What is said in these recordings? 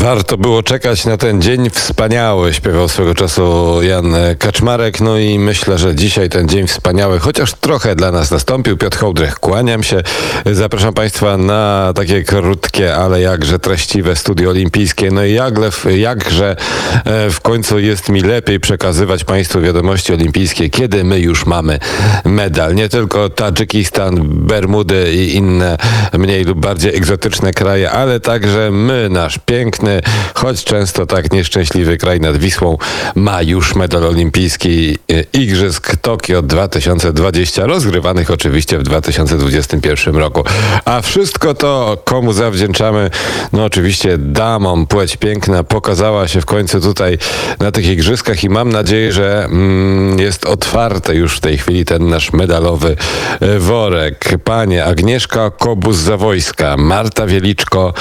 Warto było czekać na ten dzień wspaniały, śpiewał swego czasu Jan Kaczmarek. No i myślę, że dzisiaj ten dzień wspaniały, chociaż trochę dla nas nastąpił. Piotr Hołdrych, kłaniam się. Zapraszam Państwa na takie krótkie, ale jakże treściwe studio olimpijskie. No i jakże, jakże e, w końcu jest mi lepiej przekazywać Państwu wiadomości olimpijskie, kiedy my już mamy medal. Nie tylko Tadżykistan, Bermudy i inne mniej lub bardziej egzotyczne kraje, ale także my, nasz piękny, choć często tak nieszczęśliwy kraj nad Wisłą ma już medal olimpijski e, Igrzysk Tokio 2020, rozgrywanych oczywiście w 2021 roku. A wszystko to komu zawdzięczamy? No oczywiście damom. Płeć piękna pokazała się w końcu tutaj na tych igrzyskach i mam nadzieję, że mm, jest otwarty już w tej chwili ten nasz medalowy e, worek. Panie Agnieszka Kobus-Zawojska, Marta Wieliczko,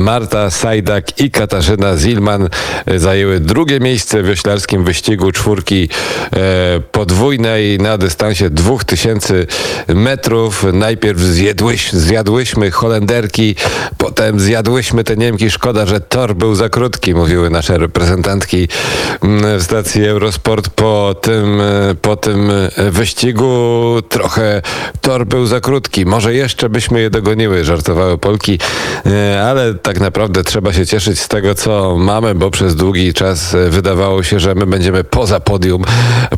Marta Sajdak i Katarzyna Zilman e, zajęły drugie miejsce w wioślarskim wyścigu czwórki e, podwójnej na dystansie 2000 metrów. Najpierw zjadłyśmy Holenderki, potem zjadłyśmy te Niemki. Szkoda, że tor był za krótki, mówiły nasze reprezentantki mm, w stacji Eurosport po tym, e, po tym wyścigu. Trochę tor był za krótki. Może jeszcze byśmy je dogoniły, żartowały Polki, ale tak naprawdę trzeba się cieszyć z tego, co mamy, bo przez długi czas e, wydawało się, że my będziemy poza podium.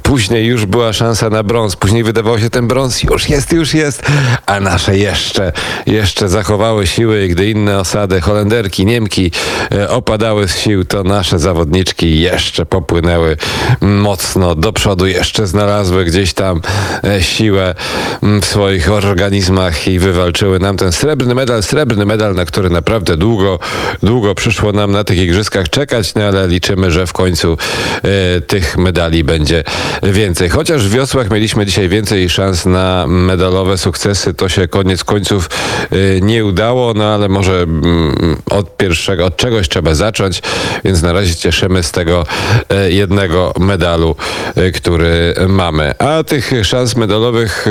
Później już była szansa na brąz. Później wydawało się, ten brąz już jest, już jest, a nasze jeszcze, jeszcze zachowały siły gdy inne osady, Holenderki, Niemki e, opadały z sił, to nasze zawodniczki jeszcze popłynęły mocno do przodu, jeszcze znalazły gdzieś tam e, siłę w swoich organizmach i wywalczyły nam ten srebrny medal, srebrny medal, na który naprawdę długo, długo przyszło nam na tych igrzyskach czekać, no ale liczymy, że w końcu e, tych medali będzie więcej. Chociaż w wiosłach mieliśmy dzisiaj więcej szans na medalowe sukcesy, to się koniec końców e, nie udało, no ale może mm, od pierwszego, od czegoś trzeba zacząć, więc na razie cieszymy z tego e, jednego medalu, który mamy. A tych szans medalowych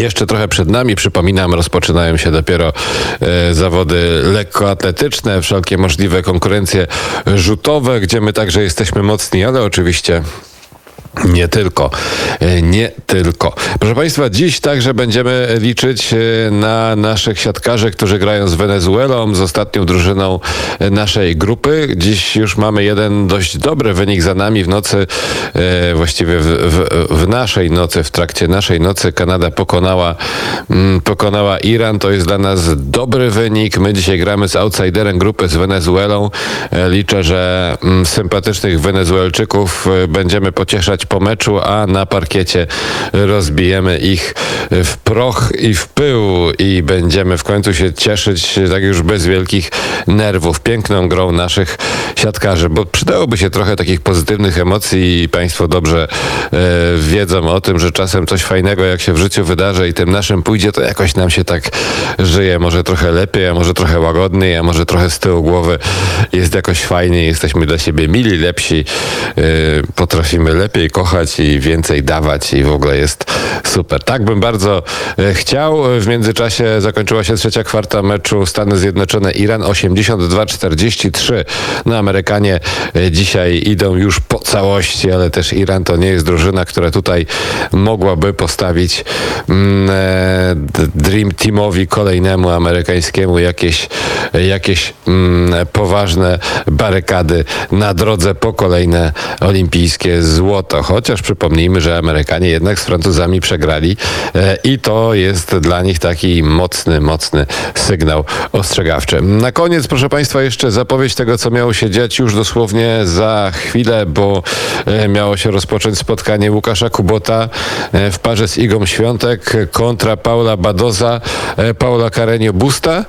jeszcze trochę przed nami, przypominam, rozpoczynają się dopiero e, zawody lekkoatletyczne, wszelkie możliwe konkurencje rzutowe, gdzie my także jesteśmy mocni, ale oczywiście nie tylko, e, nie tylko. Proszę Państwa, dziś także będziemy liczyć e, na naszych siatkarzy, którzy grają z Wenezuelą, z ostatnią drużyną e, naszej grupy. Dziś już mamy jeden dość dobry wynik za nami w nocy, właściwie w, w, w naszej nocy, w trakcie naszej nocy Kanada pokonała, mm, pokonała Iran. To jest dla nas dobry wynik. My dzisiaj gramy z outsiderem grupy z Wenezuelą. Liczę, że mm, sympatycznych Wenezuelczyków będziemy pocieszać po meczu, a na parkiecie rozbijemy ich w proch i w pył i będziemy w końcu się cieszyć tak już bez wielkich nerwów, piękną grą naszych siatkarzy, bo przydałoby się trochę takich pozytywnych emocji i Państwo dobrze e, wiedzą o tym, że czasem coś fajnego jak się w życiu wydarzy i tym naszym pójdzie, to jakoś nam się tak żyje, może trochę lepiej, a może trochę łagodniej, a może trochę z tyłu głowy jest jakoś fajniej, jesteśmy dla siebie mili, lepsi, e, potrafimy lepiej kochać i więcej dawać i w ogóle jest super. Tak bym bardzo e, chciał. W międzyczasie zakończyła się trzecia kwarta meczu Stany Zjednoczone-Iran 82-43. No Amerykanie e, dzisiaj idą już po całości, ale też Iran to nie jest drużyna, która tutaj mogłaby postawić mm, e, Dream Teamowi kolejnemu amerykańskiemu jakieś, jakieś mm, poważne barykady na drodze po kolejne olimpijskie złoto chociaż przypomnijmy, że Amerykanie jednak z Francuzami przegrali e, i to jest dla nich taki mocny, mocny sygnał ostrzegawczy. Na koniec, proszę Państwa, jeszcze zapowiedź tego, co miało się dziać już dosłownie za chwilę, bo e, miało się rozpocząć spotkanie Łukasza Kubota e, w parze z Igą Świątek kontra Paula Badoza, Paula Carenio Busta.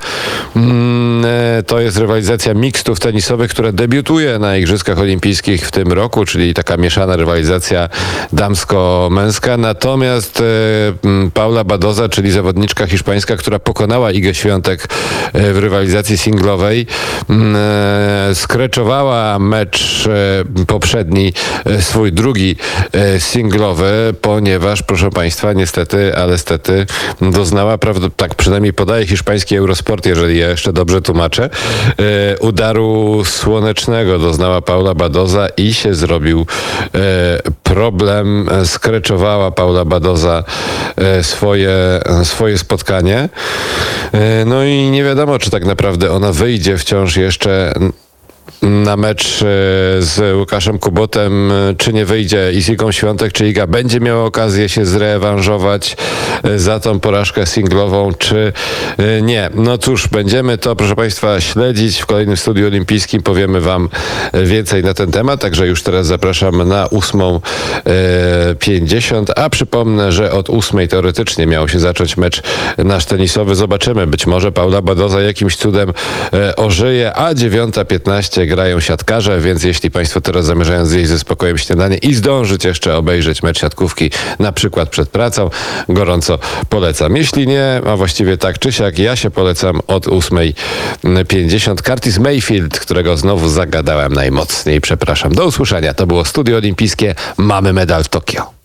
Mm, to jest rywalizacja mixtów tenisowych, która debiutuje na Igrzyskach Olimpijskich w tym roku, czyli taka mieszana rywalizacja rywalizacja damsko-męska. Natomiast e, Paula Badoza, czyli zawodniczka hiszpańska, która pokonała Igę Świątek e, w rywalizacji singlowej, e, skreczowała mecz poprzedni, swój drugi singlowy, ponieważ, proszę Państwa, niestety, ale stety doznała, tak przynajmniej podaje hiszpański Eurosport, jeżeli ja jeszcze dobrze tłumaczę, udaru słonecznego doznała Paula Badoza i się zrobił problem. E, Skreczowała Paula Badoza e, swoje, swoje spotkanie. E, No i nie wiadomo, czy tak naprawdę ona wyjdzie wciąż jeszcze na mecz e, z Łukaszem Kubotem, e, czy nie wyjdzie i Świątek, czy Iga będzie miała okazję się zrewanżować e, za tą porażkę singlową, czy nie. No cóż, będziemy to, proszę Państwa, śledzić w kolejnym studiu olimpijskim. Powiemy Wam więcej na ten temat, także już teraz zapraszam na 8.50, a przypomnę, że od 8 teoretycznie miał się zacząć mecz nasz tenisowy. Zobaczymy, być może Paula Badoza jakimś cudem ożyje, a 9.15 grają siatkarze, więc jeśli Państwo teraz zamierzają zjeść ze spokojem śniadanie i zdążyć jeszcze obejrzeć mecz siatkówki, na przykład przed pracą, gorąco polecam. Jeśli nie, a właściwie tak czy siak, ja się polecam od 8.50. Curtis Mayfield, którego znowu zagadałem najmocniej, przepraszam. Do usłyszenia. To było Studio Olimpijskie. Mamy medal w Tokio.